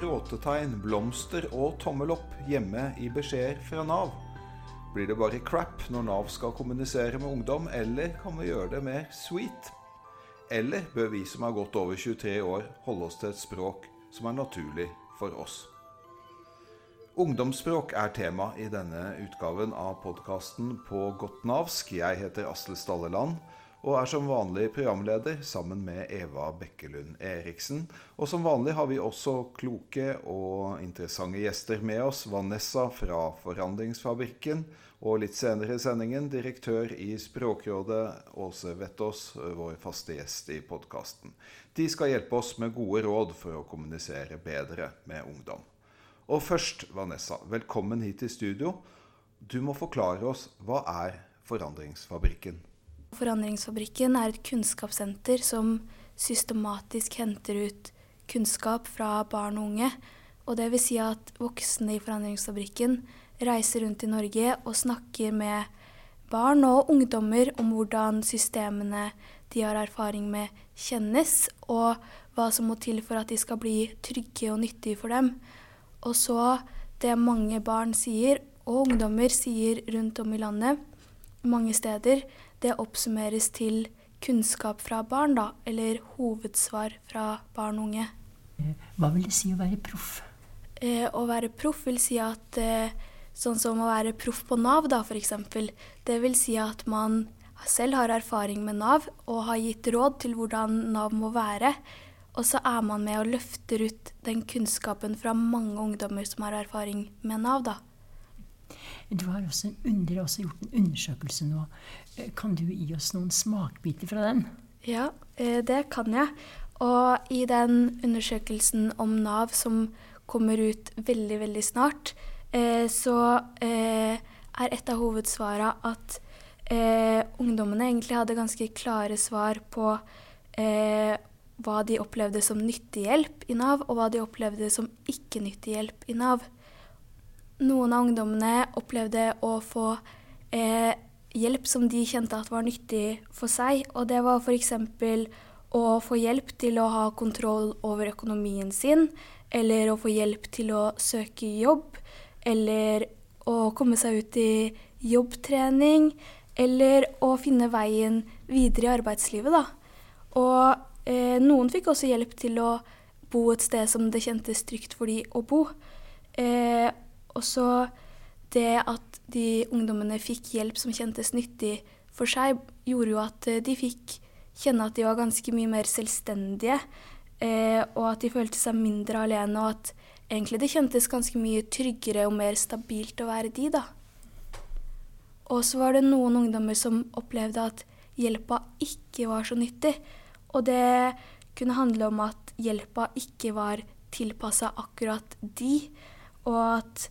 gråtetegn, blomster og tommel opp hjemme i beskjeder fra Nav? Blir det bare crap når Nav skal kommunisere med ungdom, eller kan vi gjøre det mer sweet? Eller bør vi som har gått over 23 år, holde oss til et språk som er naturlig for oss? Ungdomsspråk er tema i denne utgaven av podkasten På godt navsk. Jeg heter Asle Stalleland og er som vanlig programleder sammen med Eva Bekkelund Eriksen. Og som vanlig har vi også kloke og interessante gjester med oss. Vanessa fra Forandringsfabrikken, og litt senere i sendingen direktør i Språkrådet, Åse Vettås, vår faste gjest i podkasten. De skal hjelpe oss med gode råd for å kommunisere bedre med ungdom. Og først, Vanessa, velkommen hit til studio. Du må forklare oss hva er Forandringsfabrikken? Forandringsfabrikken er et kunnskapssenter som systematisk henter ut kunnskap fra barn og unge. Og det vil si at voksne i Forandringsfabrikken reiser rundt i Norge og snakker med barn og ungdommer om hvordan systemene de har erfaring med, kjennes, og hva som må til for at de skal bli trygge og nyttige for dem. Og så det mange barn sier, og ungdommer sier rundt om i landet, mange steder, det oppsummeres til kunnskap fra barn, da, eller hovedsvar fra barn og unge. Hva vil det si å være proff? Eh, å være proff vil si at eh, sånn som å være proff på Nav, da f.eks. Det vil si at man selv har erfaring med Nav og har gitt råd til hvordan Nav må være. Og så er man med og løfter ut den kunnskapen fra mange ungdommer som har erfaring med Nav, da. Du har også, har også gjort en undersøkelse nå. Eh, kan du gi oss noen smakbiter fra den? Ja, eh, det kan jeg. Og i den undersøkelsen om Nav som kommer ut veldig, veldig snart, eh, så er et av hovedsvara at ungdommene egentlig hadde ganske klare svar på hva de opplevde som nyttig hjelp i Nav, og hva de opplevde som ikke nyttig hjelp i Nav. Noen av ungdommene opplevde å få eh, hjelp som de kjente at var nyttig for seg. Og det var f.eks. å få hjelp til å ha kontroll over økonomien sin, eller å få hjelp til å søke jobb, eller å komme seg ut i jobbtrening, eller å finne veien videre i arbeidslivet, da. Og eh, noen fikk også hjelp til å bo et sted som det kjentes trygt for de å bo. Eh, og så det at de ungdommene fikk hjelp som kjentes nyttig for seg, gjorde jo at eh, de fikk kjenne at de var ganske mye mer selvstendige. Eh, og at de følte seg mindre alene, og at egentlig det kjentes ganske mye tryggere og mer stabilt å være de, da. Og så var det noen ungdommer som opplevde at hjelpa ikke var så nyttig. Og det kunne handle om at hjelpa ikke var tilpassa akkurat de, og at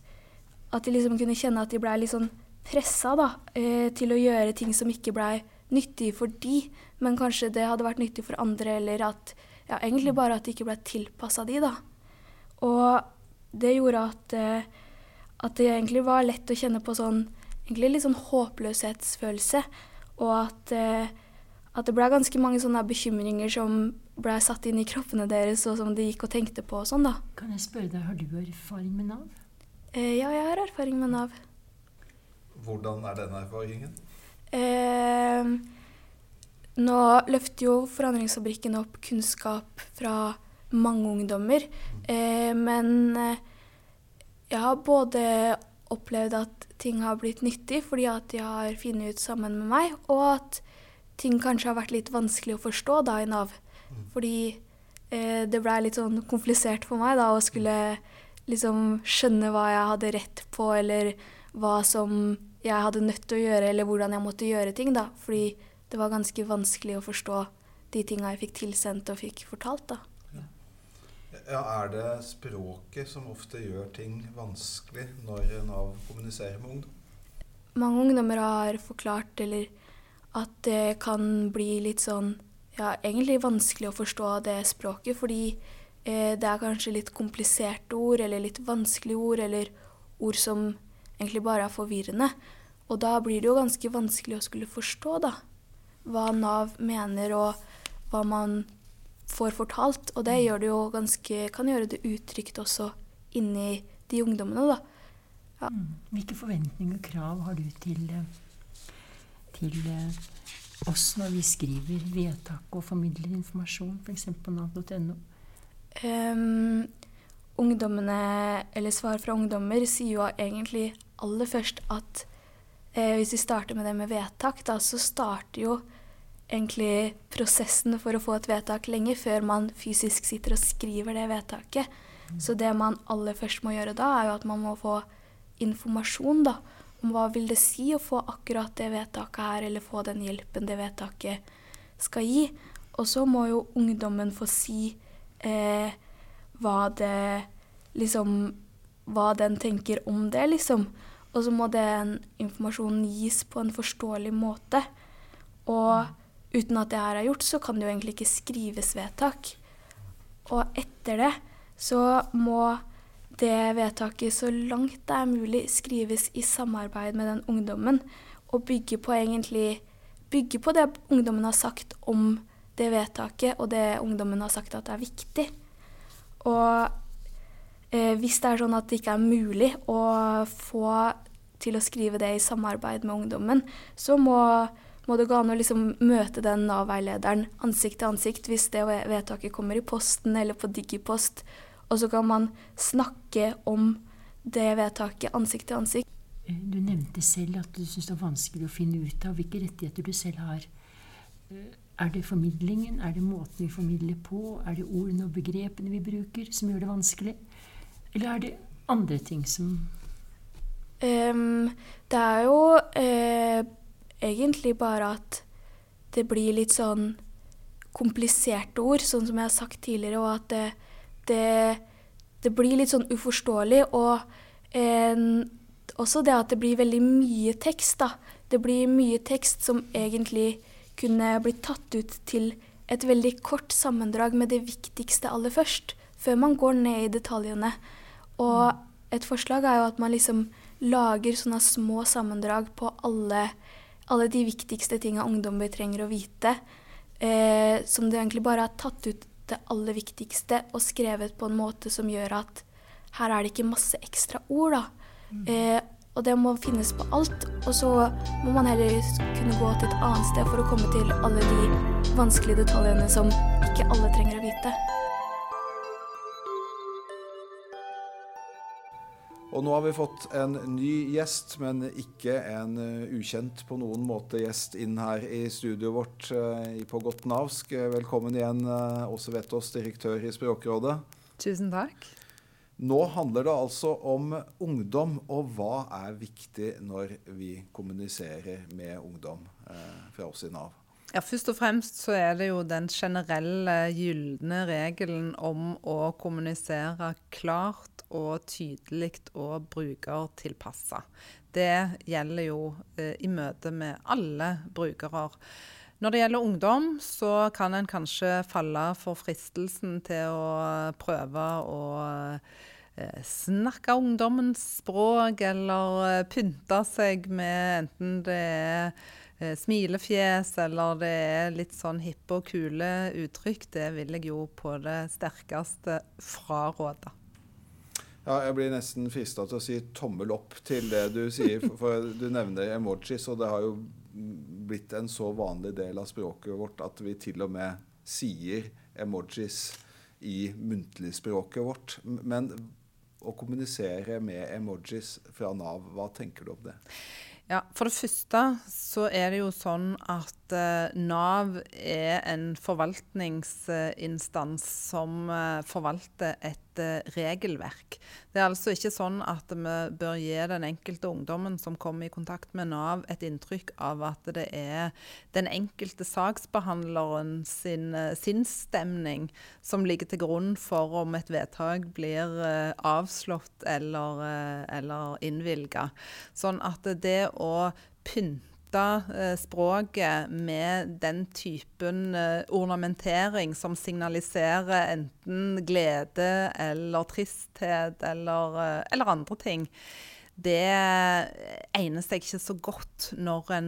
at de liksom kunne kjenne at de blei litt sånn pressa da, eh, til å gjøre ting som ikke blei nyttig for de, men kanskje det hadde vært nyttig for andre, eller at ja, egentlig bare at det ikke blei tilpassa de, da. Og det gjorde at, eh, at det egentlig var lett å kjenne på sånn egentlig litt sånn håpløshetsfølelse, og at, eh, at det blei ganske mange sånne bekymringer som blei satt inn i kroppene deres, og som de gikk og tenkte på og sånn, da. Kan jeg spørre deg, har du erfaring med Nav? Eh, ja, jeg har erfaring med Nav. Hvordan er den erfaringen? Eh, nå løfter jo Forandringsfabrikken opp kunnskap fra mange ungdommer. Eh, men eh, jeg har både opplevd at ting har blitt nyttig fordi at de har funnet ut sammen med meg, og at ting kanskje har vært litt vanskelig å forstå da i Nav. Mm. Fordi eh, det blei litt sånn komplisert for meg da å skulle liksom skjønne hva jeg hadde rett på, eller hva som jeg hadde nødt til å gjøre, eller hvordan jeg måtte gjøre ting, da. Fordi det var ganske vanskelig å forstå de tinga jeg fikk tilsendt og fikk fortalt, da. Ja, Er det språket som ofte gjør ting vanskelig når Nav kommuniserer med ungdom? Mange ungdommer har forklart eller at det kan bli litt sånn ja, egentlig vanskelig å forstå det språket, fordi det er kanskje litt kompliserte ord, eller litt vanskelige ord, eller ord som egentlig bare er forvirrende. Og da blir det jo ganske vanskelig å skulle forstå, da. Hva Nav mener, og hva man får fortalt. Og det gjør det jo ganske, kan gjøre det utrygt også inni de ungdommene, da. Ja. Mm. Hvilke forventninger og krav har du til, eh, til eh, oss når vi skriver vedtak og formidler informasjon, f.eks. på nav.no? Um, ungdommene, eller svar fra ungdommer, sier jo egentlig aller først at eh, hvis vi starter med det med vedtak, da, så starter jo egentlig prosessen for å få et vedtak lenge før man fysisk sitter og skriver det vedtaket. Så det man aller først må gjøre da, er jo at man må få informasjon da, om hva vil det si å få akkurat det vedtaket her, eller få den hjelpen det vedtaket skal gi. Og så må jo ungdommen få si eh, hva det liksom Hva den tenker om det, liksom. Og så må den informasjonen gis på en forståelig måte. Og uten at det her er gjort, så kan det jo egentlig ikke skrives vedtak. Og etter det så må det vedtaket så langt det er mulig skrives i samarbeid med den ungdommen, og bygge på egentlig bygge på det ungdommen har sagt om det vedtaket, og det ungdommen har sagt at er viktig. Og eh, hvis det er sånn at det ikke er mulig å få til å skrive det i samarbeid med ungdommen, så må, må det gå an å liksom møte den Nav-veilederen ansikt til ansikt hvis det vedtaket kommer i posten eller på Digipost, og så kan man snakke om det vedtaket ansikt til ansikt. Eh, du nevnte selv at du syns det er vanskelig å finne ut av hvilke rettigheter du selv har. Eh, er det formidlingen, er det måten vi formidler på, er det ordene og begrepene vi bruker som gjør det vanskelig? Eller er det andre ting som um, Det er jo uh, egentlig bare at det blir litt sånn kompliserte ord, sånn som jeg har sagt tidligere, og at det, det, det blir litt sånn uforståelig. Og uh, også det at det blir veldig mye tekst, da. Det blir mye tekst som egentlig kunne bli tatt ut til et veldig kort sammendrag med det viktigste aller først, før man går ned i detaljene. Og et forslag er jo at man liksom lager sånne små sammendrag på alle, alle de viktigste tinga ungdommer trenger å vite. Eh, som det egentlig bare har tatt ut det aller viktigste og skrevet på en måte som gjør at her er det ikke masse ekstra ord, da. Mm. Eh, og det må finnes på alt. Og så må man heller kunne gå til et annet sted for å komme til alle de vanskelige detaljene som ikke alle trenger å vite. Og nå har vi fått en ny gjest, men ikke en uh, ukjent på noen måte gjest inn her i studioet vårt uh, på Godt Navsk. Velkommen igjen, uh, Åse Vettås, direktør i Språkrådet. Tusen takk. Nå handler det altså om ungdom, og hva er viktig når vi kommuniserer med ungdom eh, fra oss i Nav? Ja, Først og fremst så er det jo den generelle gylne regelen om å kommunisere klart og tydelig og brukertilpassa. Det gjelder jo eh, i møte med alle brukere. Når det gjelder ungdom, så kan en kanskje falle for fristelsen til å prøve å eh, snakke ungdommens språk, eller eh, pynte seg med enten det er eh, smilefjes eller det er litt sånn hippe og kule uttrykk. Det vil jeg jo på det sterkeste fraråde. Ja, jeg blir nesten frista til å si tommel opp til det du sier. For du nevner emojis, og det har jo blitt en så vanlig del av språket vårt at vi til og med sier emojis i muntligspråket vårt. Men å kommunisere med emojis fra Nav, hva tenker du om det? Ja, For det første så er det jo sånn at uh, Nav er en forvaltningsinstans som uh, forvalter et uh, regelverk. Det er altså ikke sånn at vi bør gi den enkelte ungdommen som kommer i kontakt med Nav, et inntrykk av at det er den enkelte saksbehandleren sin sinnsstemning som ligger til grunn for om et vedtak blir avslått eller, eller innvilga. Sånn at det å pynte eh, språket med den typen eh, ornamentering som signaliserer enten glede eller tristhet eller, eh, eller andre ting. det egner seg ikke så godt når en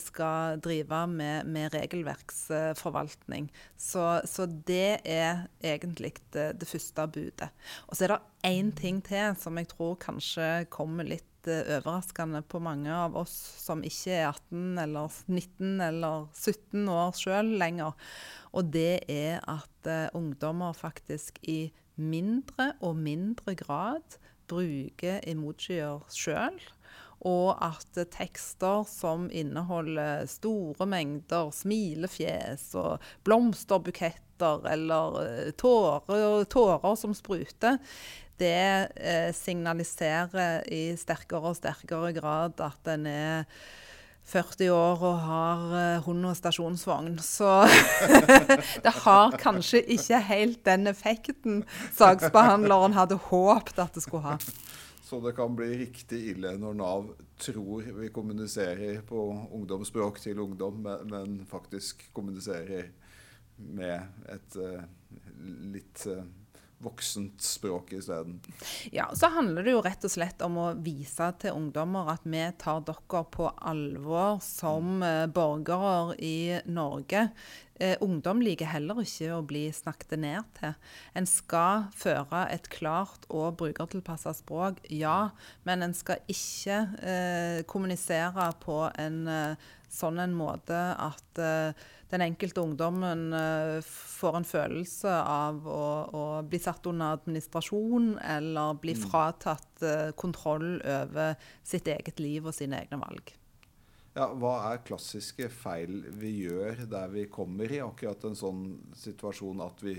skal drive med, med regelverksforvaltning. Så, så, det er egentlig det, det første budet. Og så er det én ting til som jeg tror kanskje kommer litt overraskende på mange av oss som ikke er 18 eller 19 eller 17 år sjøl lenger. Og det er at uh, ungdommer faktisk i mindre og mindre grad bruker emojier sjøl. Og at tekster som inneholder store mengder smilefjes og blomsterbuketter eller eh, tårer, tårer som spruter, det eh, signaliserer i sterkere og sterkere grad at en er 40 år og har eh, hund og stasjonsvogn. Så det har kanskje ikke helt den effekten saksbehandleren hadde håpet at det skulle ha. Så det kan bli riktig ille når Nav tror vi kommuniserer på ungdomsspråk til ungdom, men faktisk kommuniserer med et uh, litt uh, voksent språk isteden. Ja, så handler det jo rett og slett om å vise til ungdommer at vi tar dere på alvor som eh, borgere i Norge. Eh, ungdom liker heller ikke å bli snakket ned til. En skal føre et klart og brukertilpassa språk, ja, men en skal ikke eh, kommunisere på en eh, sånn en måte at eh, den enkelte ungdommen uh, får en følelse av å, å, bli satt under administrasjon eller bli mm. fratatt uh, kontroll over sitt eget liv og sine egne valg. Ja, hva er klassiske feil vi gjør der vi kommer i akkurat en sånn situasjon at vi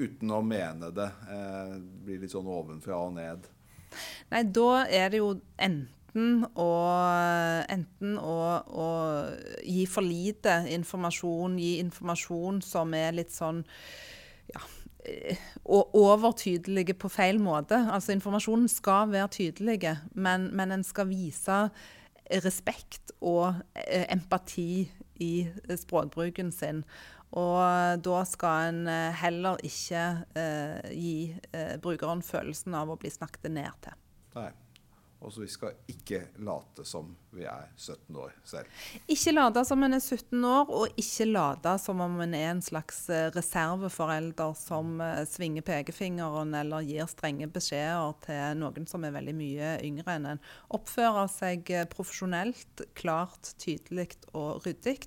uten å mene det eh, blir litt sånn ovenfra og ned? Nei, da er det jo enten enten å, enten å, å gi for lite informasjon, gi informasjon som er litt sånn ja, og overtydelige på feil måte. Altså Informasjonen skal være tydelig, men, men en skal vise respekt og eh, empati i språkbruken sin. Og da skal en eh, heller ikke eh, gi eh, brukeren følelsen av å bli snakket ned til. Nei. Og så vi skal ikke late som vi er 17 år selv. Ikke late som en er 17 år, og ikke late som om en er en slags eh, reserveforelder som eh, svinger pekefingeren eller gir strenge beskjeder til noen som er veldig mye yngre enn en. Oppføre seg eh, profesjonelt, klart, tydelig og ryddig,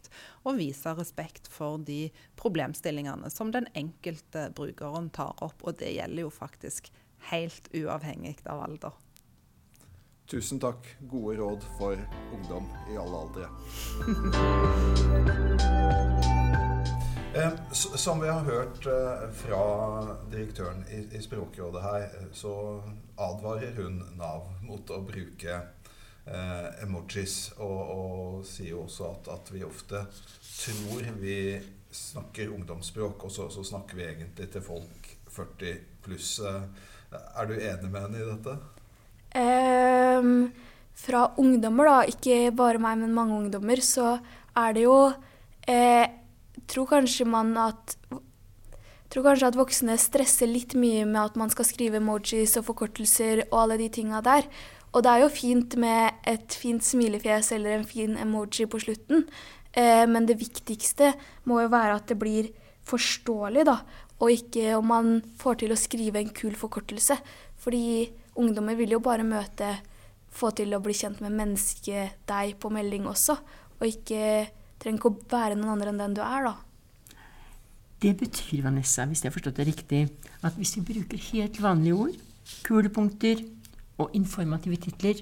og vise respekt for de problemstillingene som den enkelte brukeren tar opp. Og det gjelder jo faktisk helt uavhengig av alder. Tusen takk. Gode råd for ungdom i alle aldre. Eh, som vi har hørt eh, fra direktøren i Språkrådet her, eh, så advarer hun Nav mot å bruke emojis. Og, og sier også at, at, vi ofte tror vi snakker ungdomsspråk, og så, så snakker vi egentlig til folk 40 pluss. Er du enig med henne i dette? Um, fra ungdommer, da, ikke bare meg, men mange ungdommer, så er det jo eh, tror kanskje man at tror kanskje at voksne stresser litt mye med at man skal skrive emojis og forkortelser og alle de tinga der. Og det er jo fint med et fint smilefjes eller en fin emoji på slutten, eh, men det viktigste må jo være at det blir forståelig, da, og ikke om man får til å skrive en kul forkortelse. Fordi ungdommer vil jo bare møte Få til å bli kjent med mennesket deg på melding også, og ikke trenger ikke å være noen andre enn den du er, da. Det betyr, Vanessa, hvis jeg har forstått det riktig, at hvis vi bruker helt vanlige ord, kulepunkter og informative titler,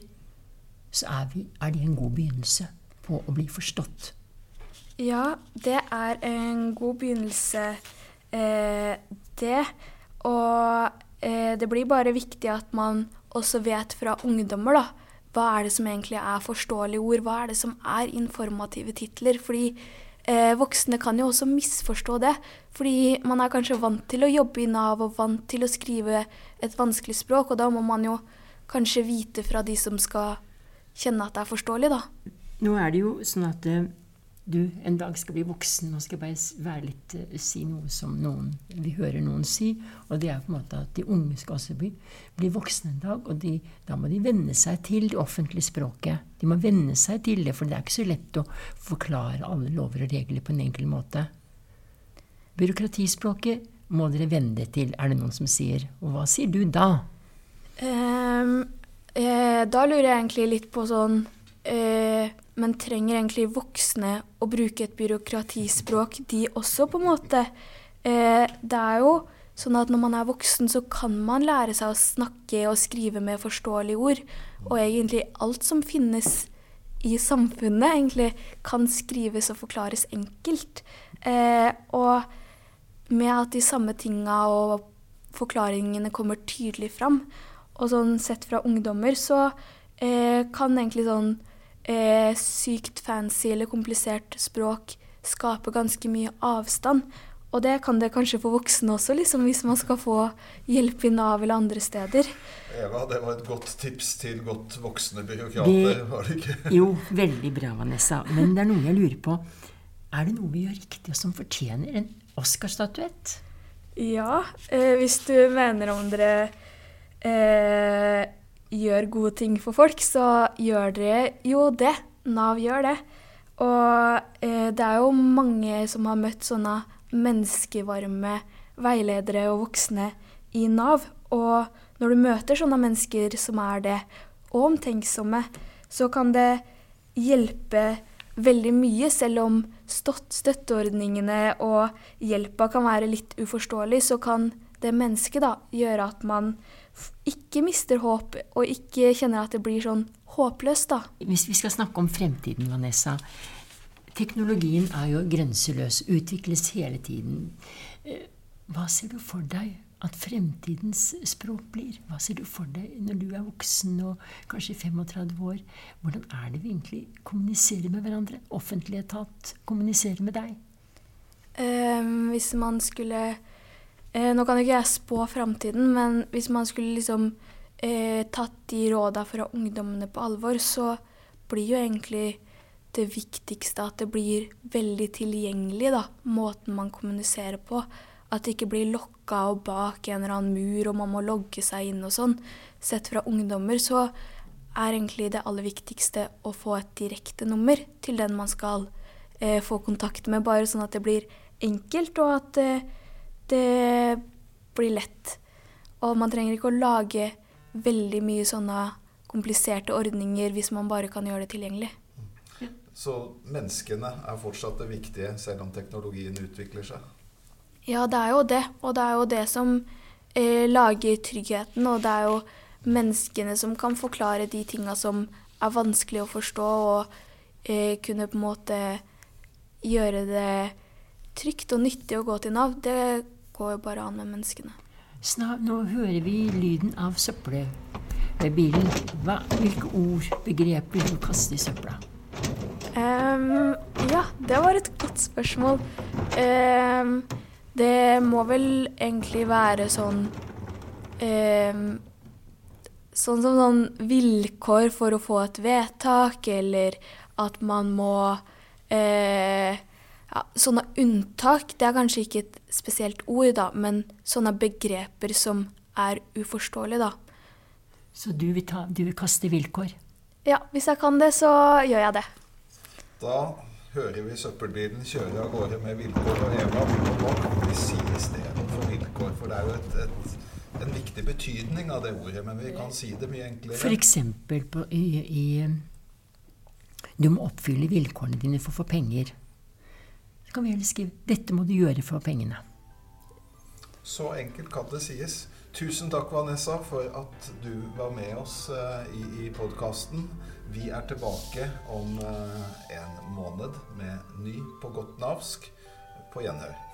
så er, vi, er det en god begynnelse på å bli forstått. Ja, det er en god begynnelse, eh, det. Og eh, det blir bare viktig at man også vet fra ungdommer, da, hva er det som egentlig er forståelige ord, hva er det som er informative titler. Fordi eh, voksne kan jo også misforstå det. Fordi man er kanskje vant til å jobbe i Nav og vant til å skrive et vanskelig språk, og da må man jo kanskje vite fra de som skal kjenne at det er forståelig, da. Nå er det jo sånn at det, du en dag skal bli voksen Nå skal bare litt, uh, si noe som noen, vi hører noen si. Og det er på en måte at de unge skal også bli, bli voksne en dag. Og de, da må de venne seg til det offentlige språket. De må venne seg til det, for det er ikke så lett å forklare alle lover og regler på en enkel måte. Byråkratispråket må dere venne dere til, er det noen som sier. Og hva sier du da? Um, eh, da lurer jeg egentlig litt på sånn eh, Men trenger egentlig voksne å bruke et byråkratispråk, de også, på en måte? Eh, det er jo sånn at når man er voksen, så kan man lære seg å snakke og skrive med forståelige ord. Og egentlig alt som finnes i samfunnet, egentlig kan skrives og forklares enkelt. Eh, og med at de samme tinga og forklaringene kommer tydelig fram, og sånn sett fra ungdommer, så eh, kan egentlig sånn eh, sykt fancy eller komplisert språk skaper ganske mye avstand. Og det kan det kanskje for voksne også, liksom, hvis man skal få hjelp i Nav eller andre steder. Eva, det var et godt tips til godt voksne byråkrater, det, var det ikke? jo, veldig bra, Vanessa. Men det er noe jeg lurer på. Er det noe vi gjør riktig, og som fortjener en Oscar-statuett? Ja, eh, hvis du mener om dere eh, gjør gode ting for folk, så gjør dere jo det. Nav gjør det. Og eh, det er jo mange som har møtt sånne menneskevarme veiledere og voksne i Nav. Og når du møter sånne mennesker som er det, og omtenksomme, så kan det hjelpe veldig mye, selv om støtteordningene og hjelpa kan være litt uforståelig, så kan det mennesket da gjøre at man ikke mister håp, og ikke kjenner at det blir sånn håpløst, da. Hvis vi skal snakke om fremtiden, Vanessa. Teknologien er jo grenseløs, utvikles hele tiden. Eh, hva ser du for deg at fremtidens språk blir? Hva ser du for deg når du er voksen og kanskje 35 år? Hvordan er det vi egentlig kommuniserer med hverandre? Offentlig etat kommuniserer med deg? Um, hvis man skulle Eh, nå kan jo ikke jeg spå framtiden, men hvis man skulle liksom eh, tatt de råda fra ungdommene på alvor, så blir jo egentlig det viktigste at det blir veldig tilgjengelig, da, måten man kommuniserer på. At det ikke blir lokka og bak en eller annen mur og man må logge seg inn og sånn. Sett fra ungdommer så er egentlig det aller viktigste å få et direkte nummer til den man skal eh, få kontakt med, bare sånn at det blir enkelt, og at eh, det blir lett. Og man trenger ikke å lage veldig mye sånne kompliserte ordninger hvis man bare kan gjøre det tilgjengelig. Så menneskene er fortsatt det viktige, selv om teknologien utvikler seg? Ja, det er jo det. Og det er jo det som eh, lager tryggheten. Og det er jo menneskene som kan forklare de tinga som er vanskelig å forstå, og eh, kunne på en måte gjøre det trygt og nyttig å gå til Nav. Det går jo bare an med menneskene. Snart, nå hører vi lyden av søppelbilen. Hvilke ord, begreper, du kaster i søpla? Um, ja, det var et godt spørsmål. Um, det må vel egentlig være sånn um, Sånn som sånn vilkår for å få et vedtak, eller at man må uh, ja, sånne unntak, det er kanskje ikke et spesielt ord, da, men sånne begreper som er uforståelige, da. Så du vil, ta, du vil kaste vilkår? Ja, hvis jeg kan det, så gjør jeg det. Da hører vi søppelbilen kjøre av gårde med vilkår. Og Eva, hva kan vi si i stedet for vilkår? For det er jo et, et, en viktig betydning av det ordet, men vi kan si det mye enklere. For eksempel på, i, i Du må oppfylle vilkårene dine for å få penger. Kan vi heller skrive 'Dette må du gjøre for pengene'. Så enkelt kan det sies. Tusen takk, Vanessa, for at du var med oss uh, i, i podkasten. Vi er tilbake om uh, en måned med ny på godt navsk. På gjenhør.